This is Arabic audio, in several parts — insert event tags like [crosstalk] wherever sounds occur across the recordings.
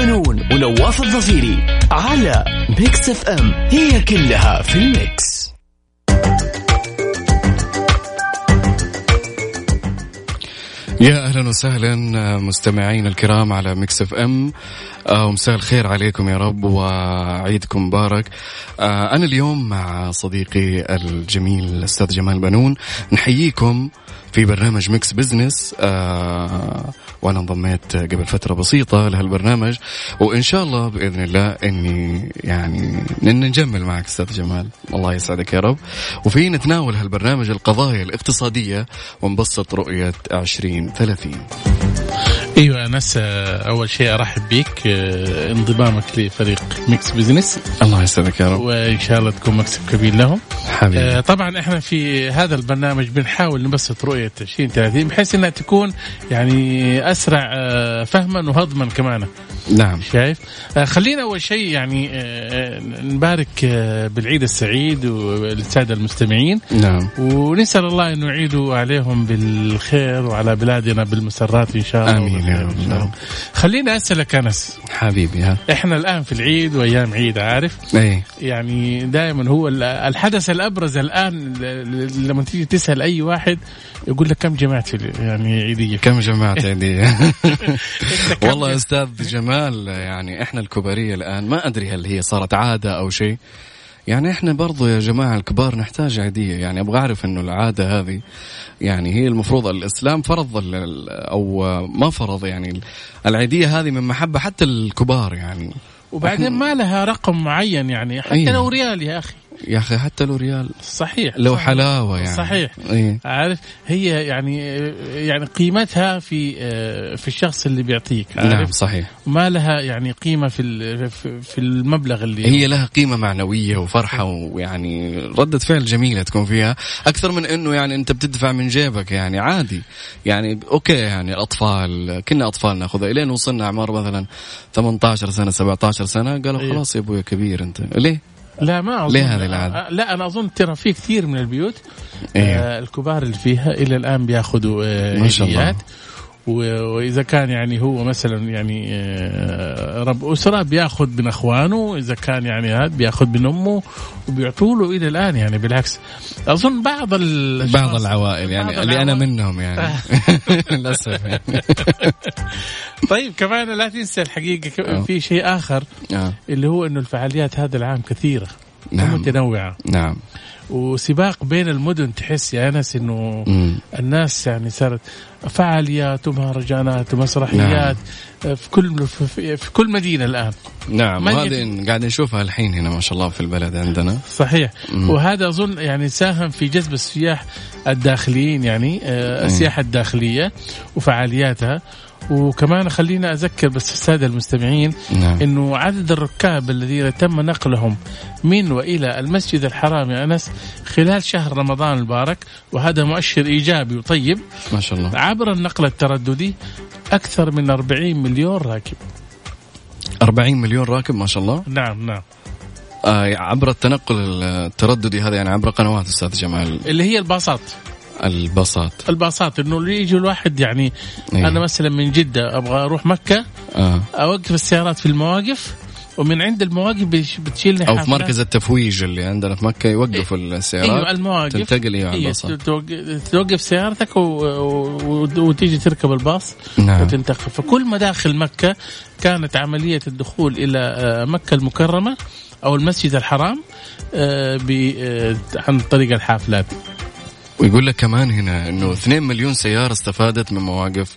بنون ونواف الظفيري على ميكس اف ام هي كلها في الميكس. يا أهلا وسهلا مستمعين الكرام على ميكس اف ام ومساء الخير عليكم يا رب وعيدكم مبارك. آه، أنا اليوم مع صديقي الجميل الأستاذ جمال بنون. نحييكم في برنامج ميكس بزنس آه وأنا انضميت قبل فترة بسيطة لهالبرنامج وإن شاء الله بإذن الله إني يعني إن نجمل معك أستاذ جمال. الله يسعدك يا رب. وفي نتناول هالبرنامج القضايا الاقتصادية ونبسط رؤية 2030 أيوه انس آه، أول شيء أرحب بك آه، انضمامك لفريق ميكس بزنس. الله يسعدك يا رب. وإن شاء الله تكون مكسب كبير لهم. حبيبي. آه، طبعا إحنا في هذا البرنامج بنحاول نبسط رؤية 2030 بحيث إنها تكون يعني أسرع فهما وهضما كمان. نعم. شايف؟ آه، خلينا أول شيء يعني آه، نبارك آه، بالعيد السعيد والساده المستمعين. نعم. ونسأل الله انه يعيدوا عليهم بالخير وعلى بلادنا بالمسرات إن شاء الله آمين يا رب. خليني أسألك أنس. حبيبي ها. إحنا الآن في العيد وأيام عيد عارف؟ اي يعني دائما هو ال- الحدث الأبرز الآن لما تيجي تسأل أي واحد يقول لك كم جمعت يعني عيدية؟ كم جمعت [laughs] عندي كم والله؟ أستاذ جمال يعني إحنا الكبارية الآن ما أدري هل هي صارت عادة أو شيء. يعني إحنا برضو يا جماعة الكبار نحتاج عيديه يعني أبغى أعرف إنه العادة هذه يعني هي المفروض الإسلام فرض أو ما فرض يعني العيدية هذه من محبة حتى الكبار يعني. وبعدين ما لها رقم معين يعني حتى أيوة. لو ريال يا أخي. يا أخي حتى لو ريال. صحيح لو صحيح. حلاوة يعني. صحيح. اي عارف هي يعني يعني قيمتها في في الشخص اللي بيعطيك نعم عارف؟ صحيح. ما لها يعني قيمة في في- المبلغ اللي هي لها قيمة معنوية وفرحة ويعني ردة فعل جميلة تكون فيها. أكثر من أنه يعني أنت بتدفع من جيبك يعني عادي. يعني أوكي يعني الأطفال كنا أطفال نأخذها. إلين وصلنا أعمار مثلا 18 سنة 17 سنة قالوا إيه. خلاص يا أبوي كبير أنت. ليه؟ لا ما أظن ليه هذه العادة؟ لا أنا أظن ترى في كثير من البيوت إيه. آه الكبار اللي فيها إلى الآن بياخذوا آه ما شاء الله. وإذا كان يعني هو مثلا يعني آه، رب أسرة بيأخذ من أخوانه إذا كان يعني هذا بيأخذ من أمه وبيعطوا له إلى الآن يعني بالعكس أظن بعض ال بعض العوائل يعني بعض اللي أنا العوائل. منهم يعني [laughs] للأسف يعني طيب كمان لا تنسى الحقيقة. في شيء آخر آه. اللي هو إنه الفعاليات هذا العام كثيرة نعم. ومتنوعه نعم. وسباق بين المدن تحس يا أنس إنه مم. الناس يعني صارت فعاليات ومهرجانات ومسرحيات في كل في, في كل مدينة الآن. نعم. وهذه قاعد نشوفها الحين هنا ما شاء الله في البلد عندنا. صحيح. مم. وهذا أظن يعني ساهم في جذب السياح الداخليين يعني آه، السياحة الداخلية وفعالياتها. وكمان خلينا أذكر بس السادة المستمعين نعم. إنه عدد الركاب الذين تم نقلهم من وإلى المسجد الحرام يا أنس خلال شهر رمضان المبارك وهذا مؤشر إيجابي وطيب. ما شاء الله. عبر النقل الترددي أكثر من 40 مليون راكب. 40 مليون راكب ما شاء الله. نعم نعم. آه عبر التنقل الترددي هذا يعني عبر قنوات أستاذ جمال. اللي هي الباصات. الباصات. الباصات إنه اللي يجي الواحد يعني إيه. أنا مثلا من جدة أبغى أروح مكة آه. أوقف السيارات في المواقف ومن عند المواقف بتش- بتشيلني أو في. مركز التفويج اللي عندنا في مكة يوقفوا السيارات أيوه المواقف. تنتقل أيوه على إيه الباصات. توقف, سيارتك و... و... وتيجي تركب الباص نعم. وتنتقل. فكل مداخل مكة كانت عملية الدخول إلى آه، مكة المكرمة أو المسجد الحرام آه، آه، عن طريق الحافلات. ويقول لك كمان هنا إنه 2 مليون سيارة استفادت من مواقف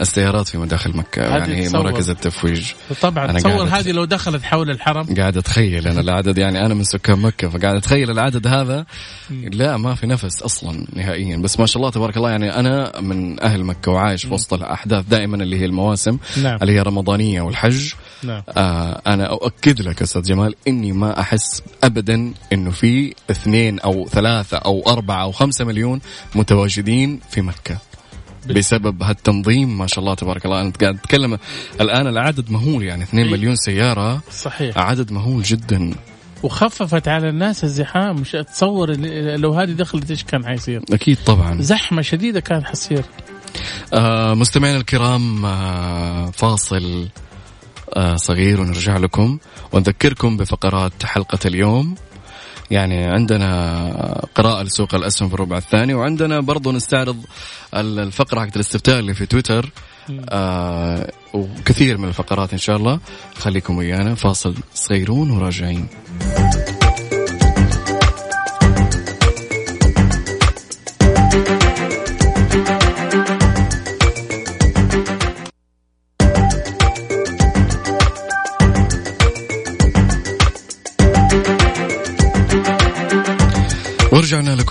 السيارات في مداخل مكة. هذه يعني. مراكز التفويج. طبعا أنا تصور هذه لو دخلت حول الحرم. قاعد أتخيل أنا العدد يعني أنا من سكان مكة فقاعد أتخيل العدد هذا. لا ما في نفس أصلا نهائيا. بس ما شاء الله تبارك الله يعني أنا من أهل مكة وعايش في وسط الأحداث دائما اللي هي المواسم نعم. اللي هي رمضانية والحج. نعم. آه أنا أؤكد لك أستاذ جمال إني ما أحس ابدا إنه في اثنين أو ثلاثة أو أربعة أو خمسة مليون متواجدين في مكة. بسبب هالتنظيم ما شاء الله تبارك الله. أنا قاعد أتكلم الآن العدد مهول يعني 2 إيه. مليون سيارة. صحيح. عدد مهول جدا. وخففت على الناس الزحام. مش تصور لو هذه دخلت إيش كان حيصير؟ أكيد طبعا. زحمة شديدة كانت حتصير آه مستمعينا الكرام آه فاصل. صغير ونرجع لكم ونذكركم بفقرات حلقة اليوم. يعني عندنا قراءة لسوق الأسهم في الربع الثاني وعندنا برضو نستعرض ال- الفقرة حقت الاستفتاء اللي في تويتر. آه وكثير من الفقرات إن شاء الله. خليكم ويانا فاصل صغيرون وراجعين.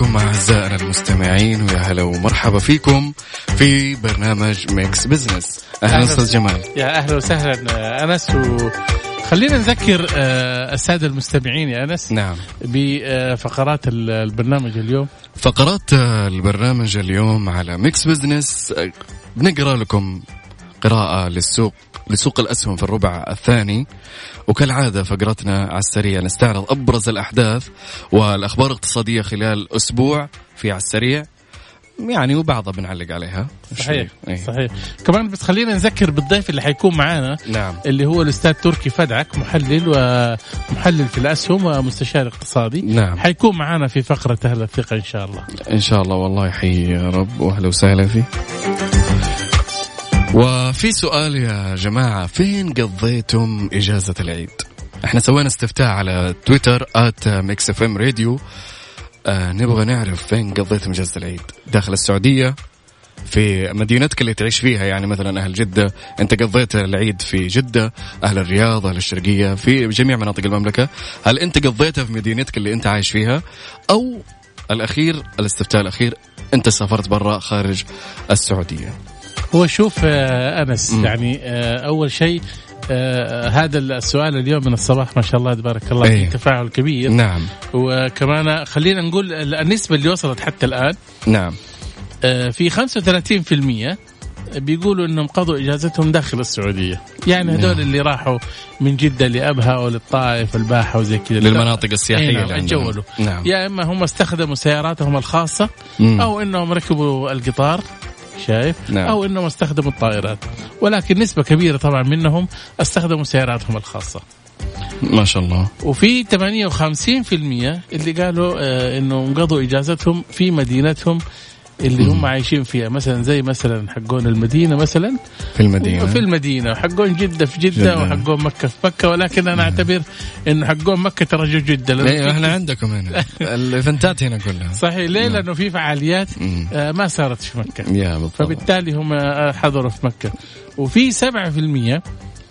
لكم أعزائنا المستمعين ويا هلا ومرحبا فيكم في برنامج ميكس بزنس أهلا أهلا. أستاذ جمال. يا أهلا وسهلا آه، انس وخلينا نذكر آه، السادة المستمعين يا أنس نعم. بفقرات ال- البرنامج اليوم. فقرات البرنامج اليوم على ميكس بزنس آه، بنقرأ لكم قراءة للسوق لسوق الأسهم في الربع الثاني. وكالعادة فقرتنا على السريع نستعرض أبرز الأحداث والأخبار الاقتصادية خلال أسبوع في على السريع. يعني وبعضها بنعلق عليها. صحيح إيه. صحيح. كمان بس خلينا نذكر بالضيف اللي حيكون معانا نعم. اللي هو الأستاذ تركي فدعك محلل ومحلل في الأسهم ومستشار اقتصادي. نعم. حيكون معانا في فقرة أهل الثقة إن شاء الله. إن شاء الله والله يحيي يا رب وأهلا وسهلا فيه. وفي سؤال يا جماعة فين قضيتم إجازة العيد؟ إحنا سوينا استفتاء على تويتر at ميكس اف ام راديو نبغى نعرف فين قضيتم إجازة العيد؟ داخل السعودية في مدينتك اللي تعيش فيها يعني مثلا أهل جدة. أنت قضيت العيد في جدة أهل الرياض أهل الشرقية في جميع مناطق المملكة. هل أنت قضيتها في مدينتك اللي أنت عايش فيها؟ أو الأخير الاستفتاء الأخير أنت سافرت برا خارج السعودية. هو شوف آه، أنس. يعني آه، أول شيء آه، هذا السؤال اليوم من الصباح ما شاء الله تبارك الله إيه. في تفاعل كبير نعم وكمان خلينا نقول النسبة اللي وصلت حتى الآن نعم آه، في 35% بيقولوا إنهم قضوا إجازتهم داخل السعودية يعني هذول نعم. اللي راحوا من جدة لأبها أو للطائف الباحه وزي كذا للمناطق السياحية إيه نعم،. اتجولوا. نعم يا إما هم استخدموا سياراتهم الخاصة مم. أو إنهم ركبوا القطار شايف؟ نعم. أو إنهم استخدموا الطائرات. ولكن نسبة كبيرة طبعا منهم استخدموا سياراتهم الخاصة. ما شاء الله. وفي 58% اللي قالوا آه إنه قضوا إجازتهم في مدينتهم اللي هم عايشين فيها. مثلا زي مثلا حقون المدينة مثلا. في المدينة. في المدينة. وحقون جدة في جدة, جدة. وحقون مكة في مكة. ولكن أنا أعتبر انه حقون مكة ترى جو جدة. لأنه أيوه في- إحنا عندكم هنا. الايفنتات هنا كلها. صحيح. ليه؟ نعم. لأنه في فعاليات. آه ما صارت في مكة. فبالتالي هم آه، حضروا في مكة. وفي 7%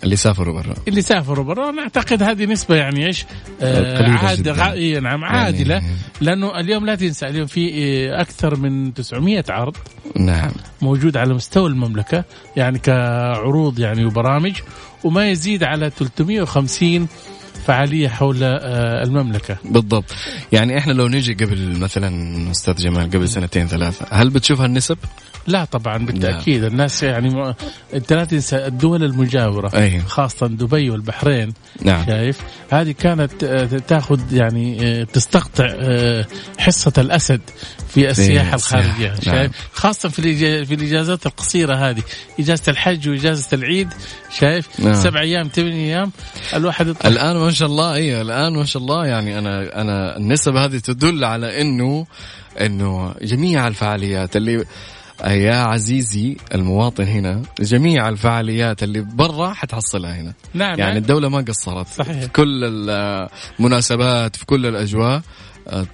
اللي سافروا برا. اللي سافروا برا أنا أعتقد هذه نسبة يعني إيش؟ آه قليلة عاد. غ- إيه نعم عادلة. يعني- لأنه اليوم لا تنسى اليوم في آه، أكثر من 900 عرض نعم. موجود على مستوى المملكة يعني كعروض يعني وبرامج وما يزيد على 350 فعالية حول آه، المملكة. بالضبط. يعني إحنا لو نيجي قبل مثلا أستاذ جمال قبل سنتين ثلاثة هل بتشوف هالنسب؟ لا طبعا بالتأكيد الناس يعني م... انت لا تنسى الدول المجاورة أيه. خاصة دبي والبحرين نعم شايف هذه كانت آه، تأخذ يعني آه، تستقطع آه، حصة الأسد في السياحة السياحة. الخارجية نعم. شايف خاصة في في الإجازات القصيرة هذه إجازة الحج وإجازة العيد شايف نعم. سبع أيام ثمان أيام الواحد يطلع الآن ما شاء الله اي الآن ما شاء الله يعني أنا أنا النسب هذه تدل على انه إنه جميع الفعاليات اللي يا عزيزي المواطن هنا جميع الفعاليات اللي برا حتحصلها هنا. نعم يعني الدولة ما قصرت. صحيح. في كل المناسبات في كل الأجواء آه،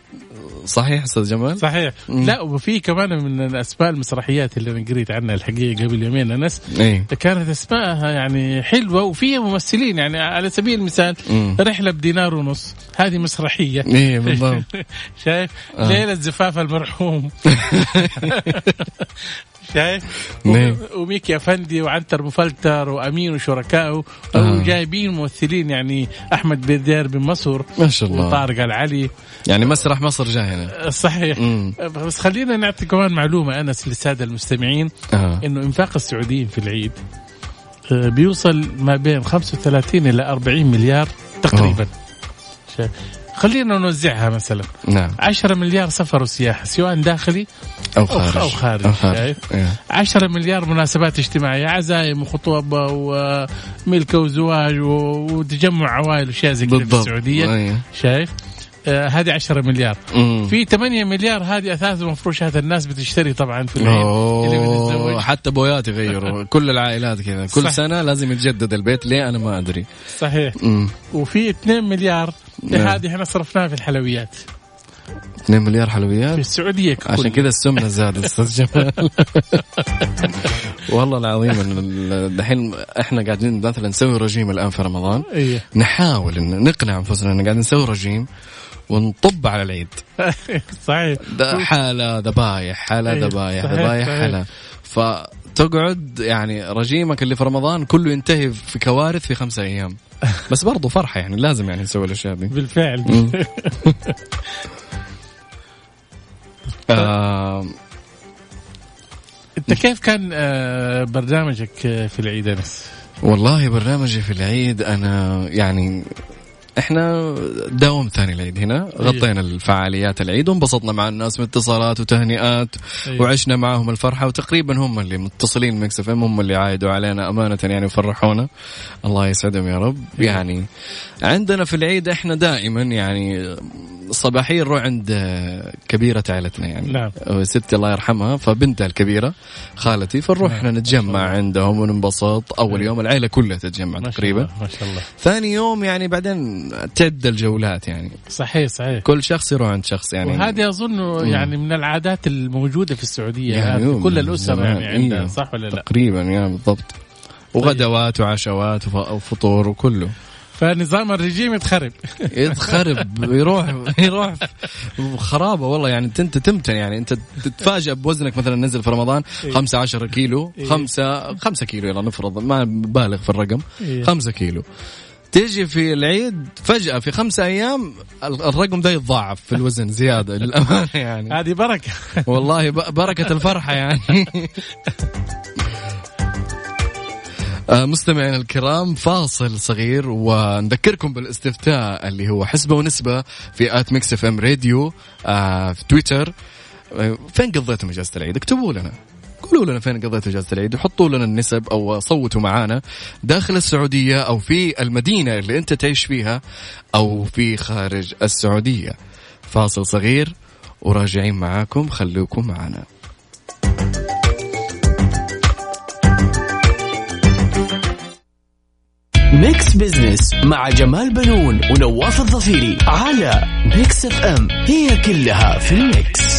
صحيح أستاذ جمال؟ صحيح. مم. لا وفي كمان من اسماء المسرحيات اللي أنا قريت عنها الحقيقة قبل يومين أنس. إيه. كانت اسمائها يعني حلوة وفيها ممثلين يعني على سبيل المثال مم. رحلة بدينار ونص. هذه مسرحية. إيه بالضبط. [laughs] شايف؟ آه. ليلة زفاف المرحوم. [laughs] شايف؟ نعم. و- وميكي أفندي وعنتر مفلتر وأمين وشركائه آه. وجايبين ممثلين يعني أحمد بدير بن مصر ما شاء الله. وطارق العلي. يعني مسرح مصر جاي. هنا. صحيح. مم. بس خلينا نعطي كمان معلومة أنس للساده المستمعين آه. إنه إنفاق السعوديين في العيد آه، بيوصل ما بين 35 إلى 40 مليار تقريبا. شا- خلينا نوزعها مثلا. نعم. 10 مليار سفر وسياحه سواء داخلي أو أو- خارج. أو خارج، أو شايف؟ إيه. 10 مليار مناسبات اجتماعية عزايم وخطوبة وملك وزواج و- وتجمع عوائل وأشياء زي كذا في السعودية أيه. شايف؟ آه هذه 10 مليار. مم. في 8 مليار هذه أثاث ومفروشات الناس بتشتري طبعا في العيد اللي حتى بويات يغيروا. [laughs] كل العائلات كذا. كل صح. سنة لازم يتجدد البيت. ليه؟ أنا ما أدري. صحيح. مم. وفي 2 مليار. نعم. هذه إحنا صرفناها في الحلويات. 2 مليار في حلويات السعودية ككل. عشان كذا السمنة زادت أستاذ جمال. [laughs] والله العظيم دحين إحنا قاعدين مثلا نسوي رجيم الآن في رمضان. إيه. نحاول نقنع أنفسنا إن قاعدين نسوي رجيم. ونطب على العيد [laughs] صحيح ده حالة ذبايح حالة ذبايح ذبايح. حالة فتقعد يعني رجيمك اللي في رمضان كله ينتهي في كوارث في خمسة أيام [laughs] بس برضو فرحة يعني لازم يعني نسوي الأشياء دي بالفعل. [laughs] آه أنت كيف كان آه، برنامجك في العيد أنس؟ والله برنامجي في العيد أنا يعني إحنا داوم ثاني العيد هنا. غطينا الفعاليات العيد وانبسطنا مع الناس من اتصالات وتهنئات أيوة. وعشنا معهم الفرحة وتقريبا هم اللي متصلين ميكس إف إم هم اللي عايدوا علينا أمانة يعني وفرحونا. الله يسعدهم يا رب. يعني عندنا في العيد إحنا دائما يعني صباحيا نروح عند كبيرة عائلتنا يعني. نعم. ستي الله يرحمها فبنتها الكبيرة خالتي فنروح نعم. إحنا نتجمع عندهم وننبسط. أول نعم. يوم العائلة كلها تتجمع ما شاء تقريبا. الله ما شاء الله. ثاني يوم يعني بعدين تعد الجولات يعني صحيح صحيح كل شخص يروح عند شخص يعني وهذه أظن يعني من العادات الموجودة في السعودية يعني يوم كل الأسر. يعني عندها إيه. صح ولا لا؟ تقريبا يعني بالضبط وغدوات وعشوات وف- وفطور وكله فنظام الرجيم يتخرب [laughs] يتخرب يروح يروح خرابة والله يعني انت تمتن يعني انت تتفاجئ بوزنك مثلا نزل في رمضان إيه. 5 10 كيلو إيه. 5 5 كيلو يلا نفرض ما بالغ في الرقم إيه. 5 كيلو تيجي في العيد فجأة في خمسة أيام ال- الرقم ده يتضاعف في الوزن زيادة للأمانة يعني. هذه بركة. والله بركة الفرحة يعني. آه، مستمعينا الكرام فاصل صغير ونذكركم بالاستفتاء اللي هو حسبة ونسبة في at ميكس إف إم راديو آه، في تويتر. آه، فين قضيتم اجازة العيد؟ اكتبوا لنا. قولوا لنا فين قضيتوا إجازة العيد وحطوا لنا النسب أو صوتوا معانا داخل السعودية أو في المدينة اللي أنت تعيش فيها أو في خارج السعودية. فاصل صغير وراجعين معاكم خلوكم معنا. ميكس بزنس مع جمال بنون ونواف الظفيري على ميكس اف ام هي كلها في الميكس.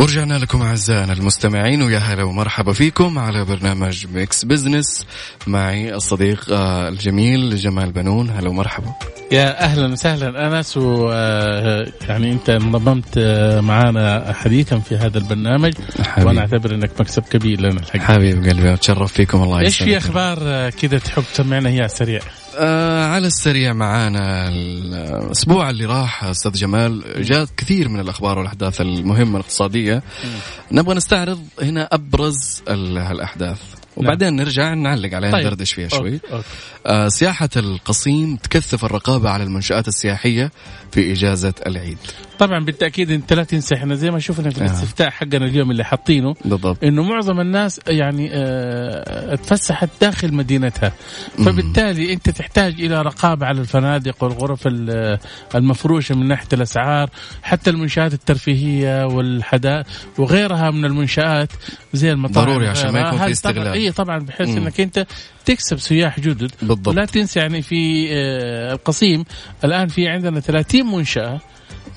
ورجعنا لكم أعزائنا المستمعين ويا هلا ومرحبا فيكم على برنامج ميكس بزنس معي الصديق آه، الجميل جمال بنون. هلا ومرحبا. يا أهلا وسهلا أنس و آه، يعني أنت انضممت آه، معنا حديثا في هذا البرنامج. حبيبي. وأنا أعتبر إنك مكسب كبير لنا الحقيقة. حبيب قلبي أتشرف فيكم الله إيش في يسعدكم. أخبار آه، كذا تحب تسمعنا؟ اياها سريع. آه على السريع معانا الأسبوع اللي راح أستاذ جمال. جاءت كثير من الأخبار والأحداث المهمة الاقتصادية. نبغى نستعرض هنا أبرز ال- هالأحداث. وبعدين نرجع نعلق عليها طيب. ندردش فيها شوي okay. okay. آه سياحة القصيم تكثف الرقابة على المنشآت السياحية في إجازة العيد طبعا بالتأكيد انت لا تنسى إحنا زي ما شفنا في آه. الاستفتاء حقنا اليوم اللي حاطينه بالضبط إنه معظم الناس يعني آه، تفسحت داخل مدينتها فبالتالي أنت تحتاج إلى رقابة على الفنادق والغرف ال- المفروشة من ناحية الأسعار حتى المنشآت الترفيهية والحدائق وغيرها من المنشآت زي المطاعم ضروري عشان ما يكون في استغلال. طبعا اي طبعا بحيث. إنك أنت تكسب سياح جدد بالضبط. ولا تنسى يعني في آه، القصيم الآن في عندنا 30 منشأة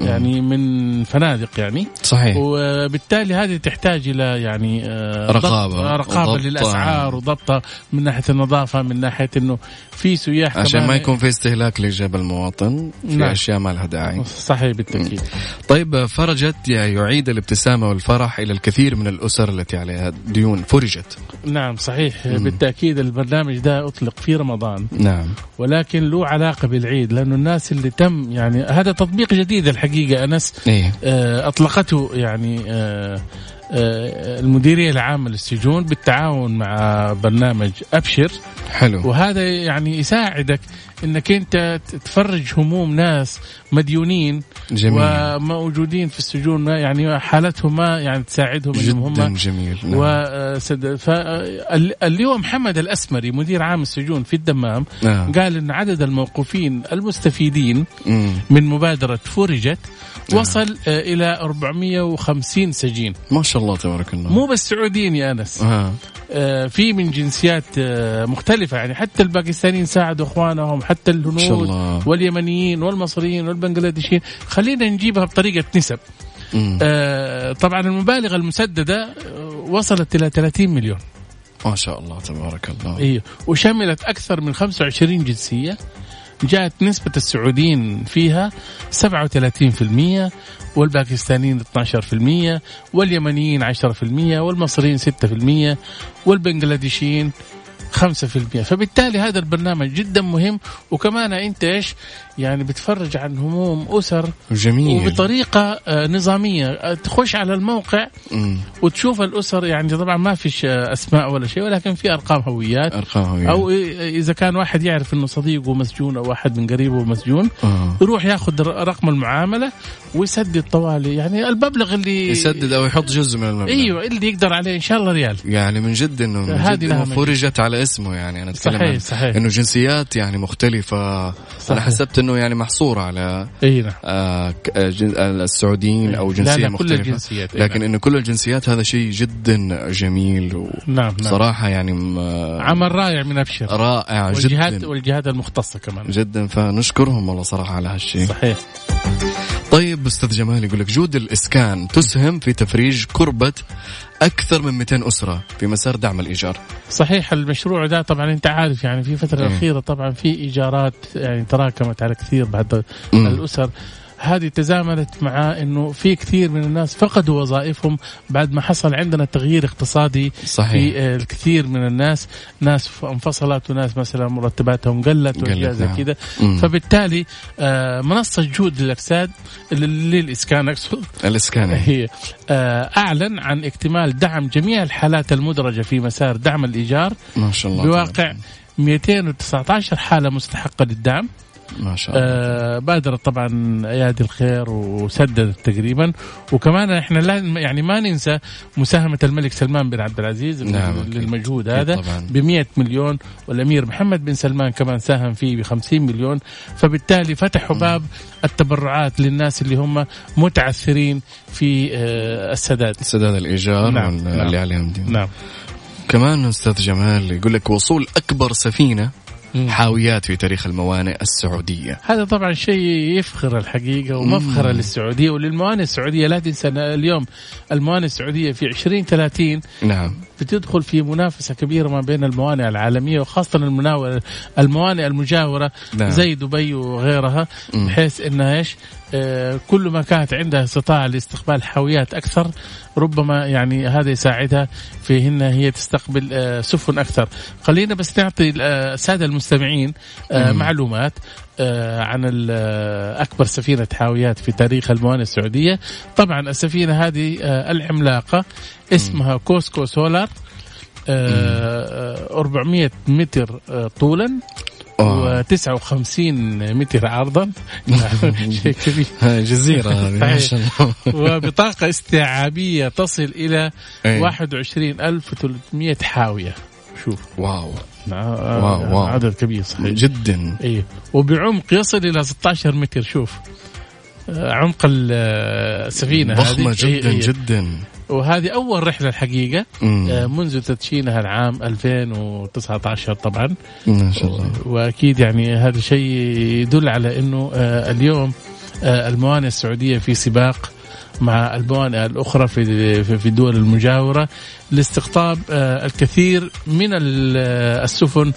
يعني من فنادق يعني. صحيح. وبالتالي هذه تحتاج إلى يعني آه، رقابة. ضبط- رقابة. للأسعار وضبطها من ناحية النظافة من ناحية إنه في سياح عشان ما يكون في استهلاك لجيب المواطن في نعم. أشياء ما لها داعي. صحيح بالتأكيد. طيب فرجت يعيد الابتسامة والفرح إلى الكثير من الأسر التي عليها ديون فرجت. نعم صحيح بالتأكيد البرنامج ده أطلق في رمضان. نعم. ولكن له علاقة بالعيد لأنه الناس اللي تم يعني هذا تطبيق جديد الحقيقة أنس إيه. آه، أطلقته يعني آه، المديرية العامة للسجون بالتعاون مع برنامج أبشر حلو وهذا يعني يساعدك إنك أنت تفرج هموم ناس مديونين جميل وموجودين في السجون ما يعني حالتهم ما يعني تساعدهم إنهم جدا هم جميل نعم. وسد فاليوم محمد الأسمري مدير عام السجون في الدمام نعم. قال إن عدد الموقوفين المستفيدين مم. من مبادرة فرجت وصل آه، إلى 450 سجين. ما شاء الله تبارك الله. مو بس سعوديين يا أنس. آه. آه، في من جنسيات آه، مختلفة يعني حتى الباكستانيين ساعدوا إخوانهم حتى الهنود واليمنيين والمصريين والبنغلاديشيين. خلينا نجيبها بطريقة نسب. آه، طبعا المبالغ المسددة آه، وصلت إلى 30 مليون. ما شاء الله تبارك الله. إيه. وشملت أكثر من 25 جنسية. جاءت نسبة السعوديين فيها 37% والباكستانيين 12% واليمنيين 10% والمصريين 6% والبنغلاديشيين 5% فبالتالي هذا البرنامج جدا مهم. وكمان أنت إيش؟ يعني بتفرج عن هموم أسر. جميل. وبطريقة آه، نظامية. آه، تخش على الموقع مم. وتشوف الأسر. يعني طبعا ما فيش آه، أسماء ولا شيء ولكن في أرقام هويات. أرقام هوية. أو إ- إذا كان واحد يعرف إنه صديقه مسجون أو واحد من قريبه مسجون آه. يروح ياخذ رقم المعاملة ويسدد طوالي. يعني المبلغ اللي يسدد أو يحط جزء من المبلغ. إيوه اللي يقدر عليه إن شاء الله ريال. يعني من جد إنه من جد. فرجت على اسمه يعني. أنا أتكلم صحيح صحيح. إنه جنسيات يعني مختلفة. أنا صحيح. حسبت إنه يعني محصورة على نعم. آه آه، آه، السعوديين أو لا جنسية لا كل مختلفة. الجنسيات إي لكن نعم. إنه كل الجنسيات هذا شيء جدا جميل نعم نعم. وصراحه يعني عمل رائع من أبشر. رائع والجهات جدا والجهات المختصه كمان. جدا. فنشكرهم والله صراحة على هالشيء. صحيح. طيب أستاذ جمال يقول لك جود الإسكان تسهم في تفريج كربة أكثر من 200 أسرة في مسار دعم الإيجار صحيح المشروع ده طبعا أنت عارف يعني في الفترة إيه. الأخيرة طبعا في إيجارات يعني تراكمت على كثير بعد. الأسر هذه تزامنت مع إنه في كثير من الناس فقدوا وظائفهم بعد ما حصل عندنا تغيير اقتصادي صحيح. في آه، الكثير من الناس. ناس انفصلت وناس مثلا مرتباتهم قلت وأشياء زي نعم. كذا. فبالتالي آه، منصة جود للأجساد لل- للإسكان أقصد. الإسكان. [laughs] هي آه، أعلن عن اكتمال دعم جميع الحالات المدرجة في مسار دعم الإيجار. ما شاء الله. بواقع 219 حالة مستحقة للدعم. ما شاء الله آه بادرت طبعا أيادي الخير وسددت تقريبا وكمان إحنا لا يعني ما ننسى مساهمة الملك سلمان بن عبد العزيز نعم،. للمجهود أكيد هذا. ب 100 مليون والأمير محمد بن سلمان كمان ساهم فيه ب 50 مليون فبالتالي فتحوا باب التبرعات للناس اللي هم متعثرين في آه السداد سداد الإيجار نعم، نعم. اللي عليهم دين نعم كمان أستاذ جمال يقول لك وصول أكبر سفينة. حاويات في تاريخ الموانئ السعودية هذا طبعا شيء يفخر الحقيقة ومفخرة مم. للسعودية وللموانئ السعودية لا تنسى اليوم الموانئ السعودية في 2030 نعم بتدخل في منافسة كبيرة ما بين الموانئ العالمية وخاصة الموانئ المجاورة نعم. زي دبي وغيرها. بحيث إنها إيش كل ما كانت عندها استطاعة لاستقبال حاويات أكثر ربما يعني هذا يساعدها في إن هي تستقبل آه، سفن أكثر خلينا بس نعطي آه، السادة المستمعين آه،. معلومات آه، عن آه، أكبر سفينة حاويات في تاريخ الموانئ السعودية طبعا السفينة هذه آه، العملاقة اسمها كوسكو سولار آه، آه، 400 متر آه، طولا آه. و59 متر عرضا. [laughs] شيء كبير. جزيرة هذه ما شاء الله. [laughs] وبطاقة استيعابية تصل إلى إيه. 21300 حاوية. شوف. wow. wow wow. عدد كبير صحيح. جدا. إيه. وبعمق يصل إلى 16 متر شوف. آه، عمق آه، السفينة ضخمة هذه. إيه، جدا إيه. جدا. وهذه أول رحلة الحقيقة. آه، منذ تدشينها العام 2019 طبعا. ما شاء الله. وأكيد يعني هذا شيء يدل على إنه آه، اليوم آه، الموانئ السعودية في سباق مع الموانئ الأخرى في في الدول المجاورة لاستقطاب الكثير من ال- السفن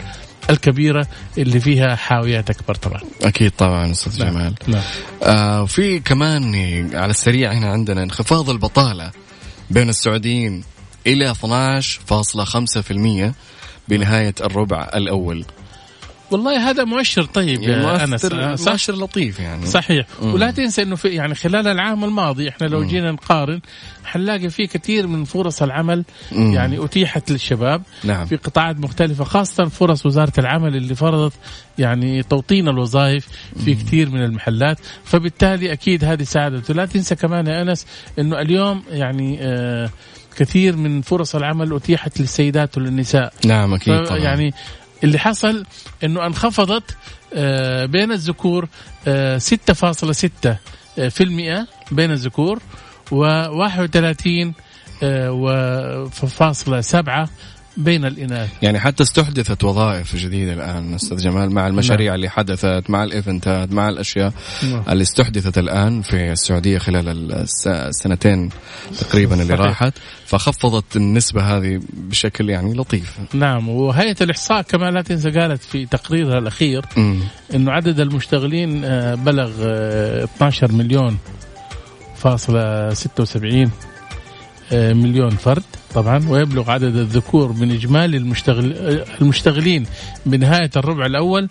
الكبيرة اللي فيها حاويات أكبر طبعا. أكيد طبعا أستاذ نعم. جمال. نعم. آه في كمان على السريع هنا عندنا انخفاض البطالة. بين السعوديين إلى 12.5% بنهاية الربع الأول. والله هذا مؤشر طيب يا أنس. آه، مؤشر لطيف يعني. صحيح. مم. ولا تنسى إنه في يعني خلال العام الماضي إحنا لو جينا نقارن حنلاقي في كثير من فرص العمل مم. يعني أتيحت للشباب. نعم. في قطاعات مختلفة خاصة فرص وزارة العمل اللي فرضت يعني توطين الوظائف في كثير من المحلات. فبالتالي أكيد هذه ساعدت. ولا تنسى كمان يا أنس أنه اليوم يعني آه كثير من فرص العمل أتيحت للسيدات وللنساء. نعم أكيد طبعا. يعني اللي حصل إنه انخفضت آه، بين الذكور آه، 6.6 آه، في المئة بين الذكور و31 وفاصلة سبعة بين الإناث يعني حتى استحدثت وظائف جديدة الآن أستاذ جمال مع المشاريع اللي حدثت مع الإيفنتات مع الأشياء نعم. اللي استحدثت الآن في السعودية خلال الس- السنتين تقريبا اللي صحيح. راحت فخفضت النسبة هذه بشكل يعني لطيف نعم وهيئة الإحصاء كمان لا تنسى قالت في تقريرها الأخير. إنه عدد المشتغلين آه، بلغ آه، 12 مليون فاصلة 76 آه، مليون فرد طبعا ويبلغ عدد الذكور من إجمالي المشتغل آه، المشتغلين بنهاية الربع الأول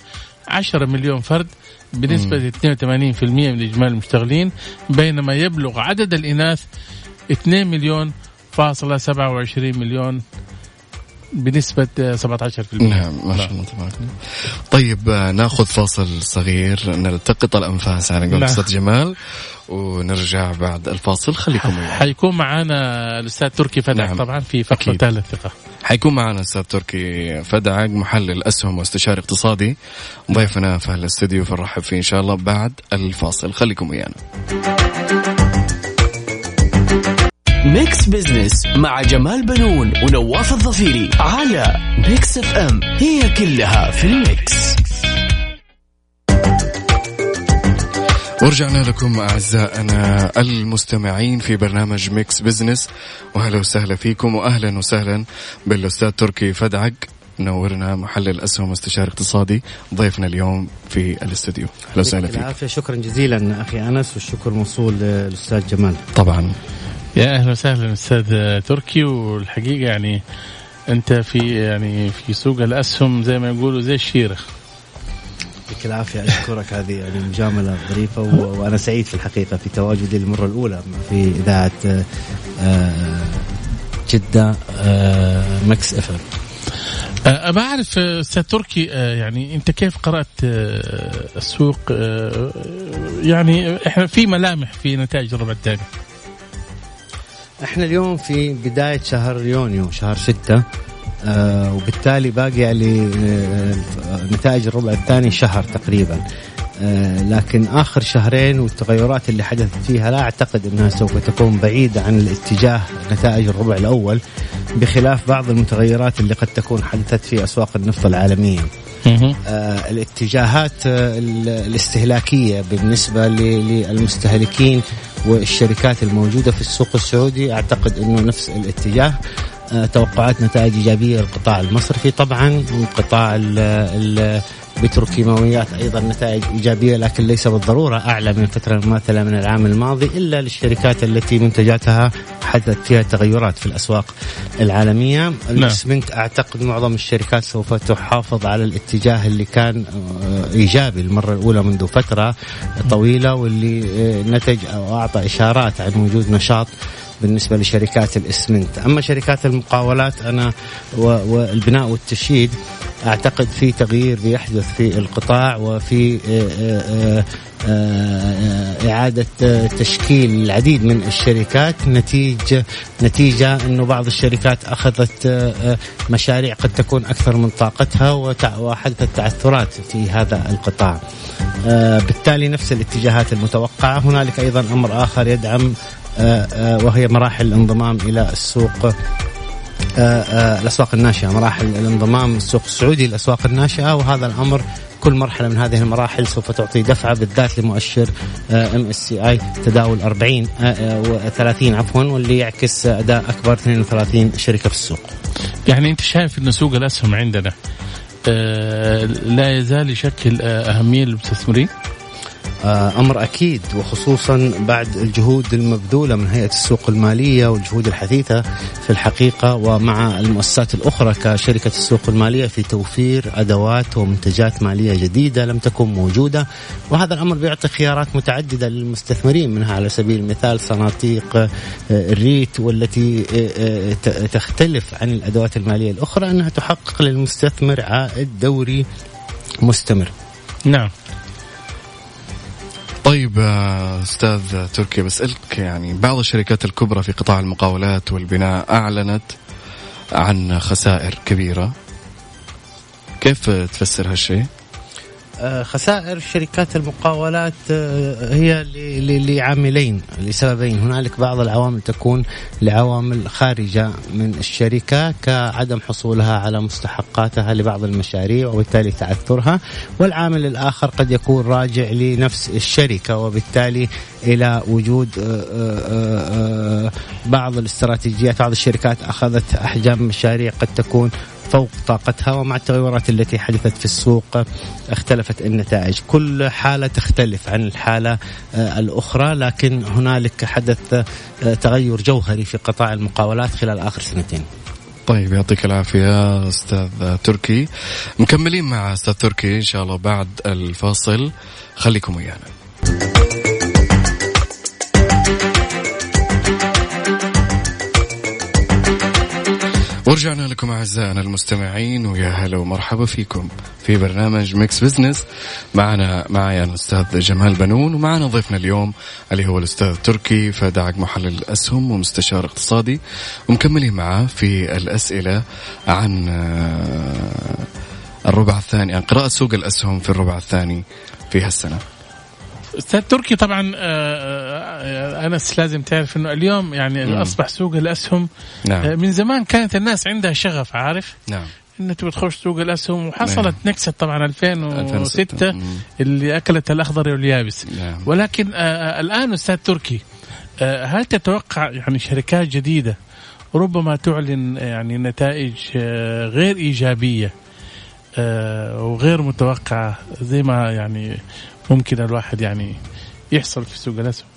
10 مليون فرد بنسبة 82% من إجمالي المشتغلين بينما يبلغ عدد الإناث 2 مليون فاصلة 27 مليون بنسبة آه، 17% نعم ما شاء الله تبارك الله. طيب آه، ناخذ فاصل صغير نلتقط الأنفاس على قول نعم. أستاذ جمال ونرجع بعد الفاصل. خليكم ويانا حيكون معانا الأستاذ تركي فدعق نعم. طبعا في فقره أكيد. ثالث ثقة. حيكون معنا أستاذ تركي فدعق محلل أسهم واستشاري اقتصادي. ضيفنا في الاستديو فنرحب فيه إن شاء الله بعد الفاصل. خليكم ويانا. Mix Business مع جمال بنون ونواف الظفيري على Mix FM. هي كلها في ال Mix. ورجعنا لكم أعزائنا المستمعين في برنامج Mix Business وأهلا وسهلا فيكم وأهلا وسهلا بالأستاذ تركي فدعق نورنا محلل اسهم واستشاري اقتصادي ضيفنا اليوم في الاستديو أهلا وسهلا فيك. شكرا جزيلا أخي أنس والشكر موصول للأستاذ جمال. طبعا. يا أهلا وسهلا أستاذ تركي والحقيقة يعني أنت في يعني في سوق الأسهم زي ما يقولوا زي الشيره يعطيك العافية أشكرك. هذه يعني مجاملة ظريفة و... وأنا سعيد في الحقيقة في تواجدي للمرة الأولى في إذاعة آه، آه، جدة آه، Mix FM. أه، أبى أعرف أستاذ تركي يعني أنت كيف قرأت السوق؟ يعني إحنا في ملامح في نتائج الربع الثاني. إحنا اليوم في بداية شهر يونيو شهر ستة آه وبالتالي باقي آه نتائج الربع الثاني شهر تقريبا آه لكن آخر شهرين والتغيرات اللي حدثت فيها لا أعتقد إنها سوف تكون بعيدة عن الاتجاه نتائج الربع الأول بخلاف بعض المتغيرات اللي قد تكون حدثت في أسواق النفط العالمية. آه الاتجاهات آه ال- الاستهلاكية بالنسبة ل- للمستهلكين والشركات الموجودة في السوق السعودي. أعتقد إنه نفس الاتجاه. آه توقعات نتائج إيجابية للقطاع المصرفي. طبعا قطاع ال- ال- البتروكيماويات أيضا نتائج إيجابية لكن ليس بالضرورة أعلى من الفترة المماثله من العام الماضي إلا للشركات التي منتجاتها حدثت فيها تغيرات في الأسواق العالمية. الاسمنت أعتقد معظم الشركات سوف تحافظ على الاتجاه اللي كان آه، إيجابي المرة الأولى منذ فترة طويلة واللي آه، نتج أو أعطى إشارات عن وجود نشاط بالنسبة لشركات الإسمنت. أما شركات المقاولات أنا والبناء والتشييد أعتقد في تغيير بيحدث في القطاع وفي آه، آه، إعادة تشكيل العديد من الشركات نتيجة نتيجة أنه بعض الشركات أخذت مشاريع قد تكون أكثر من طاقتها وحدثت تعثرات في هذا القطاع. بالتالي نفس الاتجاهات المتوقعة. هنالك أيضا أمر آخر يدعم وهي مراحل الانضمام إلى السوق آه، آه، الأسواق الناشئة مراحل الانضمام السوق السعودي للأسواق الناشئة وهذا الأمر كل مرحلة من هذه المراحل سوف تعطي دفعة بالذات لمؤشر MSCI تداول 40 30 عفوا واللي يعكس أداء أكبر 32 شركة في السوق. يعني أنت شايف إن سوق الأسهم عندنا آه، لا يزال يشكل أهمية للمستثمرين؟ آه، أمر أكيد وخصوصا بعد الجهود المبذولة من هيئة السوق المالية والجهود الحثيثة في الحقيقة ومع المؤسسات الأخرى كشركة السوق المالية في توفير أدوات ومنتجات مالية جديدة لم تكن موجودة وهذا الأمر بيعطي خيارات متعددة للمستثمرين منها على سبيل المثال صناديق آه، الريت والتي آه، تختلف عن الأدوات المالية الأخرى أنها تحقق للمستثمر عائد دوري مستمر. نعم. طيب أستاذ تركي بسالك يعني بعض الشركات الكبرى في قطاع المقاولات والبناء أعلنت عن خسائر كبيرة كيف تفسر هالشيء؟ آه، خسائر شركات المقاولات آه، هي لعاملين لسببين. هنالك بعض العوامل تكون لعوامل خارجة من الشركة كعدم حصولها على مستحقاتها لبعض المشاريع وبالتالي تعثرها والعامل الآخر قد يكون راجع لنفس الشركة وبالتالي إلى وجود آه، بعض الاستراتيجيات بعض الشركات أخذت أحجام مشاريع قد تكون فوق طاقتها ومع التغيرات التي حدثت في السوق اختلفت النتائج. كل حالة تختلف عن الحالة آه، الأخرى لكن هنالك حدث آه، تغير جوهري في قطاع المقاولات خلال آخر سنتين. طيب يعطيك العافية أستاذ تركي. مكملين مع أستاذ تركي إن شاء الله بعد الفاصل. خليكم ويانا. ورجعنا لكم أعزائنا المستمعين ويا هلا ومرحبا فيكم في برنامج Mix Business معنا معي الأستاذ جمال بنون ومعنا ضيفنا اليوم اللي هو الأستاذ تركي فدعق محلل الأسهم ومستشار اقتصادي ومكملين معاه في الأسئلة عن آه، الربع الثاني عن قراءة سوق الأسهم في الربع الثاني في هالسنة. أستاذ تركي طبعا آه، آه، أنس لازم تعرف إنه اليوم يعني مم. أصبح سوق الأسهم نعم. آه، من زمان كانت الناس عندها شغف عارف نعم إنه تبغى تخش سوق الأسهم وحصلت نعم. نكسة طبعا 2006 اللي أكلت الأخضر واليابس نعم. ولكن آه الآن أستاذ تركي آه هل تتوقع يعني شركات جديدة ربما تعلن يعني نتائج آه غير إيجابية آه وغير متوقعة زي ما يعني ممكن الواحد يعني يحصل في سوق الأسهم.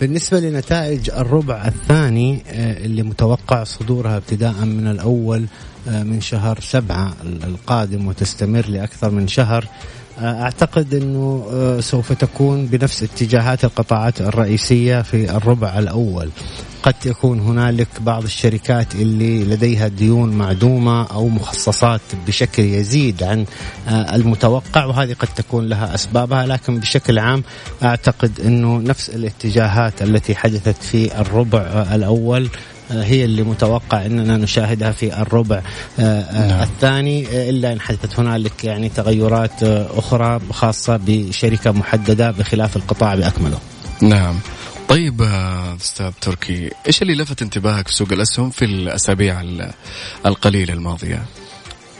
بالنسبة لنتائج الربع الثاني آه، اللي متوقع صدورها ابتداء من الأول آه، من شهر سبعة القادم وتستمر لأكثر من شهر أعتقد إنه سوف تكون بنفس اتجاهات القطاعات الرئيسية في الربع الأول. قد يكون هنالك بعض الشركات اللي لديها ديون معدومة أو مخصصات بشكل يزيد عن آه، المتوقع وهذه قد تكون لها أسبابها. لكن بشكل عام أعتقد أنه نفس الاتجاهات التي حدثت في الربع الأول آه، هي اللي متوقع إننا نشاهدها في الربع آه، نعم. الثاني إلا إن حدثت هنالك يعني تغيرات أخرى خاصة بشركة محددة بخلاف القطاع بأكمله. نعم. طيب أستاذ تركي إيش اللي لفت انتباهك في سوق الأسهم في الأسابيع القليلة الماضية؟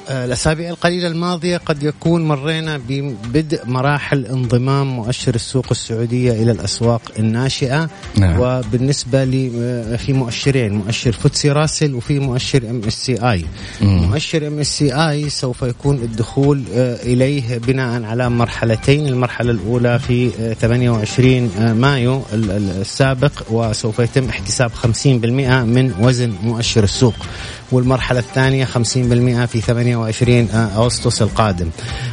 آه، الأسابيع القليلة الماضية قد يكون مرينا ببدء مراحل انضمام مؤشر السوق السعودية إلى الأسواق الناشئة. نعم. وبالنسبة لي آه، في مؤشرين مؤشر فوتسي راسل وفي مؤشر ام اس سي اي. مؤشر ام اس سي اي سوف يكون الدخول آه، إليه بناء على مرحلتين. المرحلة الأولى في 28 مايو السابق وسوف يتم احتساب 50% من وزن مؤشر السوق. والمرحلة الثانية 50% في 8 28 أغسطس القادم.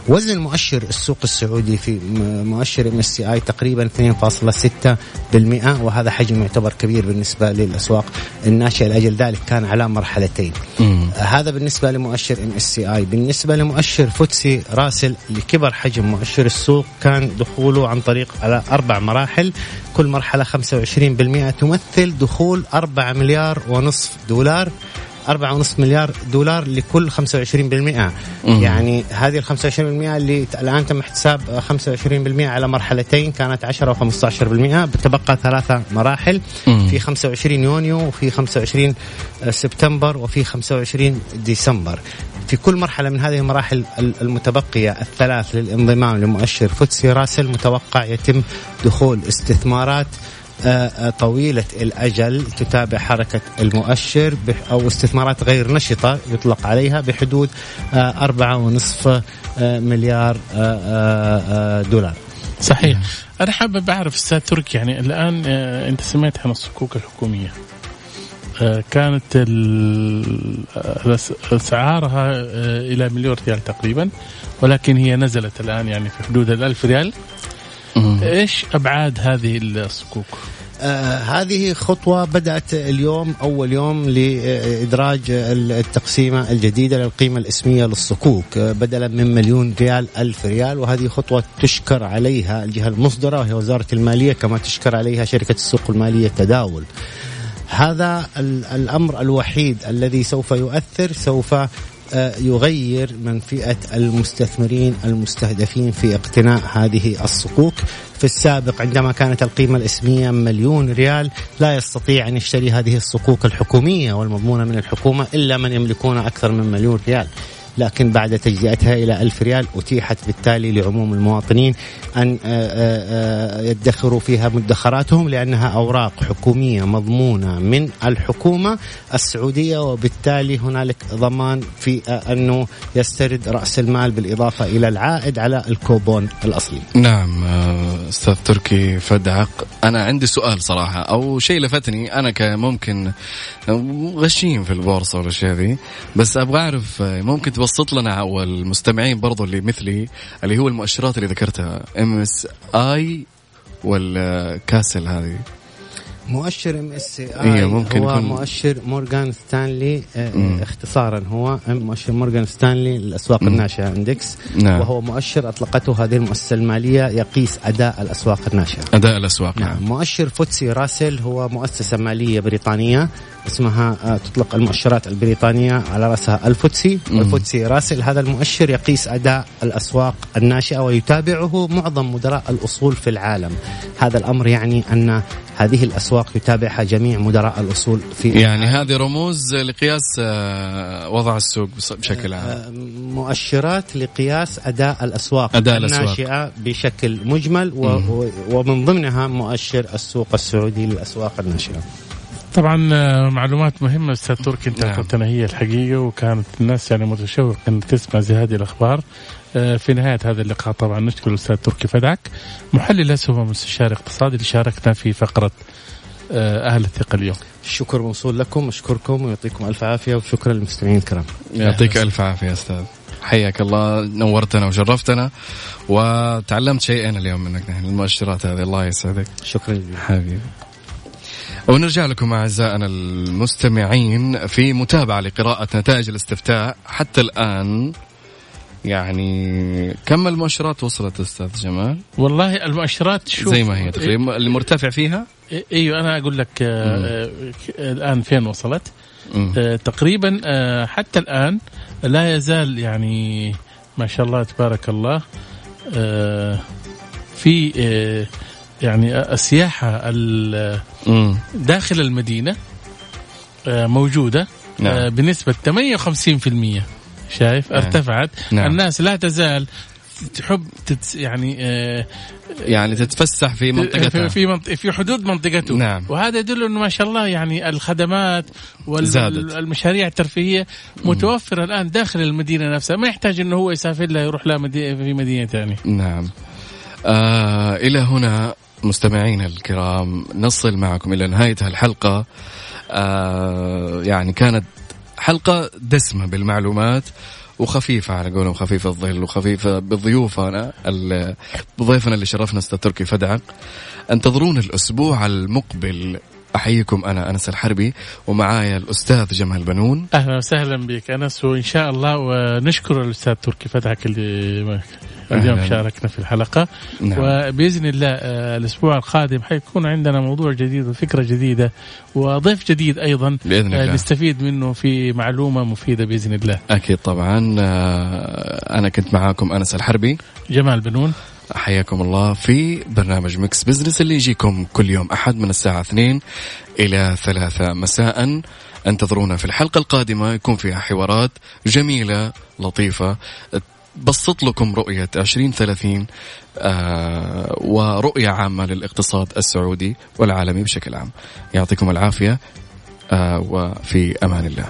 وزن مؤشر السوق السعودي في مؤشر MSCI تقريبا 2.6% وهذا حجم يعتبر كبير بالنسبة للأسواق الناشئة. لأجل ذلك كان على مرحلتين. مم. هذا بالنسبة لمؤشر MSCI بالنسبة لمؤشر فوتسي راسل لكبر حجم مؤشر السوق كان دخوله عن طريق على أربع مراحل. كل مرحلة 25% تمثل دخول 4 مليار ونصف دولار. أربعة ونصف مليار دولار لكل 25% يعني هذه ال 25% اللي الآن تم احتساب 25% على مرحلتين كانت 10 و 15% بتبقى ثلاثة مراحل. مم. في 25 يونيو وفي 25 سبتمبر وفي 25 ديسمبر. في كل مرحلة من هذه المراحل ال- المتبقية الثلاث للانضمام لمؤشر فوتسي راسل متوقع يتم دخول استثمارات طويلة الأجل تتابع حركة المؤشر أو استثمارات غير نشطة يطلق عليها بحدود آه، أربعة ونصف آه، مليار آه، آه، آه، دولار. صحيح. أنا حابب أعرف أستاذ تركي يعني الآن آه، أنت سمعت عن الصكوك الحكومية. آه، كانت آه، أسعارها آه، إلى مليون ريال تقريبا ولكن هي نزلت الآن يعني في حدود الألف ريال. إيش أبعاد هذه الصكوك؟ آه هذه خطوة بدأت اليوم أول يوم لإدراج التقسيمة الجديدة للقيمة الإسمية للصكوك. آه بدلا من مليون ريال ألف ريال وهذه خطوة تشكر عليها الجهة المصدرة وهي وزارة المالية كما تشكر عليها شركة السوق المالية التداول. هذا ال- الأمر الوحيد الذي سوف يؤثر سوف يغير من فئة المستثمرين المستهدفين في اقتناء هذه الصكوك. في السابق عندما كانت القيمة الإسمية مليون ريال لا يستطيع أن يشتري هذه الصكوك الحكومية والمضمونة من الحكومة إلا من يملكون أكثر من مليون ريال. لكن بعد تجزئتها إلى ألف ريال أتيحت بالتالي لعموم المواطنين أن آه، آه، آه، يدخروا فيها مدخراتهم لأنها أوراق حكومية مضمونة من الحكومة السعودية وبالتالي هنالك ضمان في أنه يسترد رأس المال بالإضافة إلى العائد على الكوبون الأصلي. نعم أستاذ تركي فدعق أنا عندي سؤال صراحة أو شيء لفتني. أنا كممكن غشيم في البورصة والأشياء ذي بس أبغى أعرف آه، ممكن تبسط لنا أو المستمعين برضو اللي مثلي اللي هو المؤشرات اللي ذكرتها MSCI والراسل هذه. مؤشر MSCI إيه، ممكن هو يكون- مؤشر مورغان ستانلي آه، مم. اختصارا هو مؤشر مورغان ستانلي للأسواق مم. الناشئة index نعم. وهو مؤشر أطلقته هذه المؤسسة المالية يقيس أداء الأسواق الناشئة أداء الأسواق نعم مؤشر فوتسي راسل هو مؤسسة مالية بريطانية اسمها آه، تطلق المؤشرات البريطانية على رأسها الفوتسي مم. والفوتسي راسل هذا المؤشر يقيس أداء الأسواق الناشئة ويتابعه معظم مدراء الأصول في العالم هذا الأمر يعني أن هذه الأسواق يتابعها جميع مدراء الأصول في يعني هذه رموز لقياس آه، وضع السوق بشكل عام آه، مؤشرات لقياس أداء الأسواق أداء الأسواق. الناشئة بشكل مجمل ومن ضمنها مؤشر السوق السعودي للأسواق الناشئة. طبعا آه، معلومات مهمة أستاذ تركي أنت نعم. هي الحقيقة وكانت الناس يعني متشوقه ان تسمع زي هذه الأخبار في نهاية هذا اللقاء طبعا نشكر الأستاذ تركي فدعك محلل اسهم ومستشار اقتصادي اللي شاركنا في فقرة آه، أهل الثقة اليوم. الشكر موصول لكم أشكركم ويعطيكم ألف عافية وشكرا للمستمعين الكرام. يعطيك ألف عافية أستاذ. حياك الله نورتنا وشرفتنا وتعلمت شيئين اليوم منك نحن المؤشرات هذه. الله يسعدك. شكرا جزيلا. حبيبي. ونرجع لكم أعزائنا المستمعين في متابعة لقراءة نتائج الاستفتاء حتى الآن. يعني كم المؤشرات وصلت أستاذ جمال؟ والله المؤشرات شوف زي ما هي تقريبا اللي مرتفع فيها إيه- أيوه أنا أقول لك آه، آه، الآن فين وصلت. آه، تقريبا آه، حتى الآن لا يزال يعني ما شاء الله تبارك الله آه، في آه، يعني السياحة. داخل المدينة آه، موجودة نعم. آه، بنسبه 58% شايف؟ نعم. ارتفعت. نعم. الناس لا تزال تحب تتس يعني آه، يعني تتفسح في منطقتها في في, منط... في حدود منطقته. نعم. وهذا يدل إنه ما شاء الله يعني الخدمات. والمشاريع الترفيهية متوفرة الآن داخل المدينة نفسها. ما يحتاج إنه هو يسافر لها يروح لها مدي... في مدينة ثانية. نعم. آه إلى هنا مستمعينا الكرام نصل معكم إلى نهاية هالحلقة. آه يعني كانت حلقة دسمة بالمعلومات وخفيفة على قولهم خفيفة الظل وخفيفة بضيوفنا ال- بضيفنا اللي شرفنا أستاذ تركي فدعة. انتظرون الأسبوع المقبل. أحييكم أنا أنس الحربي ومعايا الأستاذ جمال بنون. أهلا وسهلا بك أنس وإن شاء الله ونشكر الأستاذ تركي فتحك اللي اليوم. شاركنا في الحلقة. نعم. وبإذن الله آه، الأسبوع القادم حيكون عندنا موضوع جديد وفكرة جديدة وضيف جديد أيضا بإذن آه، الله. نستفيد منه في معلومة مفيدة بإذن الله. أكيد طبعا. آه، أنا كنت معاكم أنس الحربي. جمال بنون. حياكم الله في برنامج Mix Business اللي يجيكم كل يوم أحد من الساعة 2 إلى 3 مساء. أنتظرونا في الحلقة القادمة يكون فيها حوارات جميلة لطيفة. بسط لكم رؤية 2030 آه ورؤية عامة للاقتصاد السعودي والعالمي بشكل عام. يعطيكم العافية آه وفي أمان الله.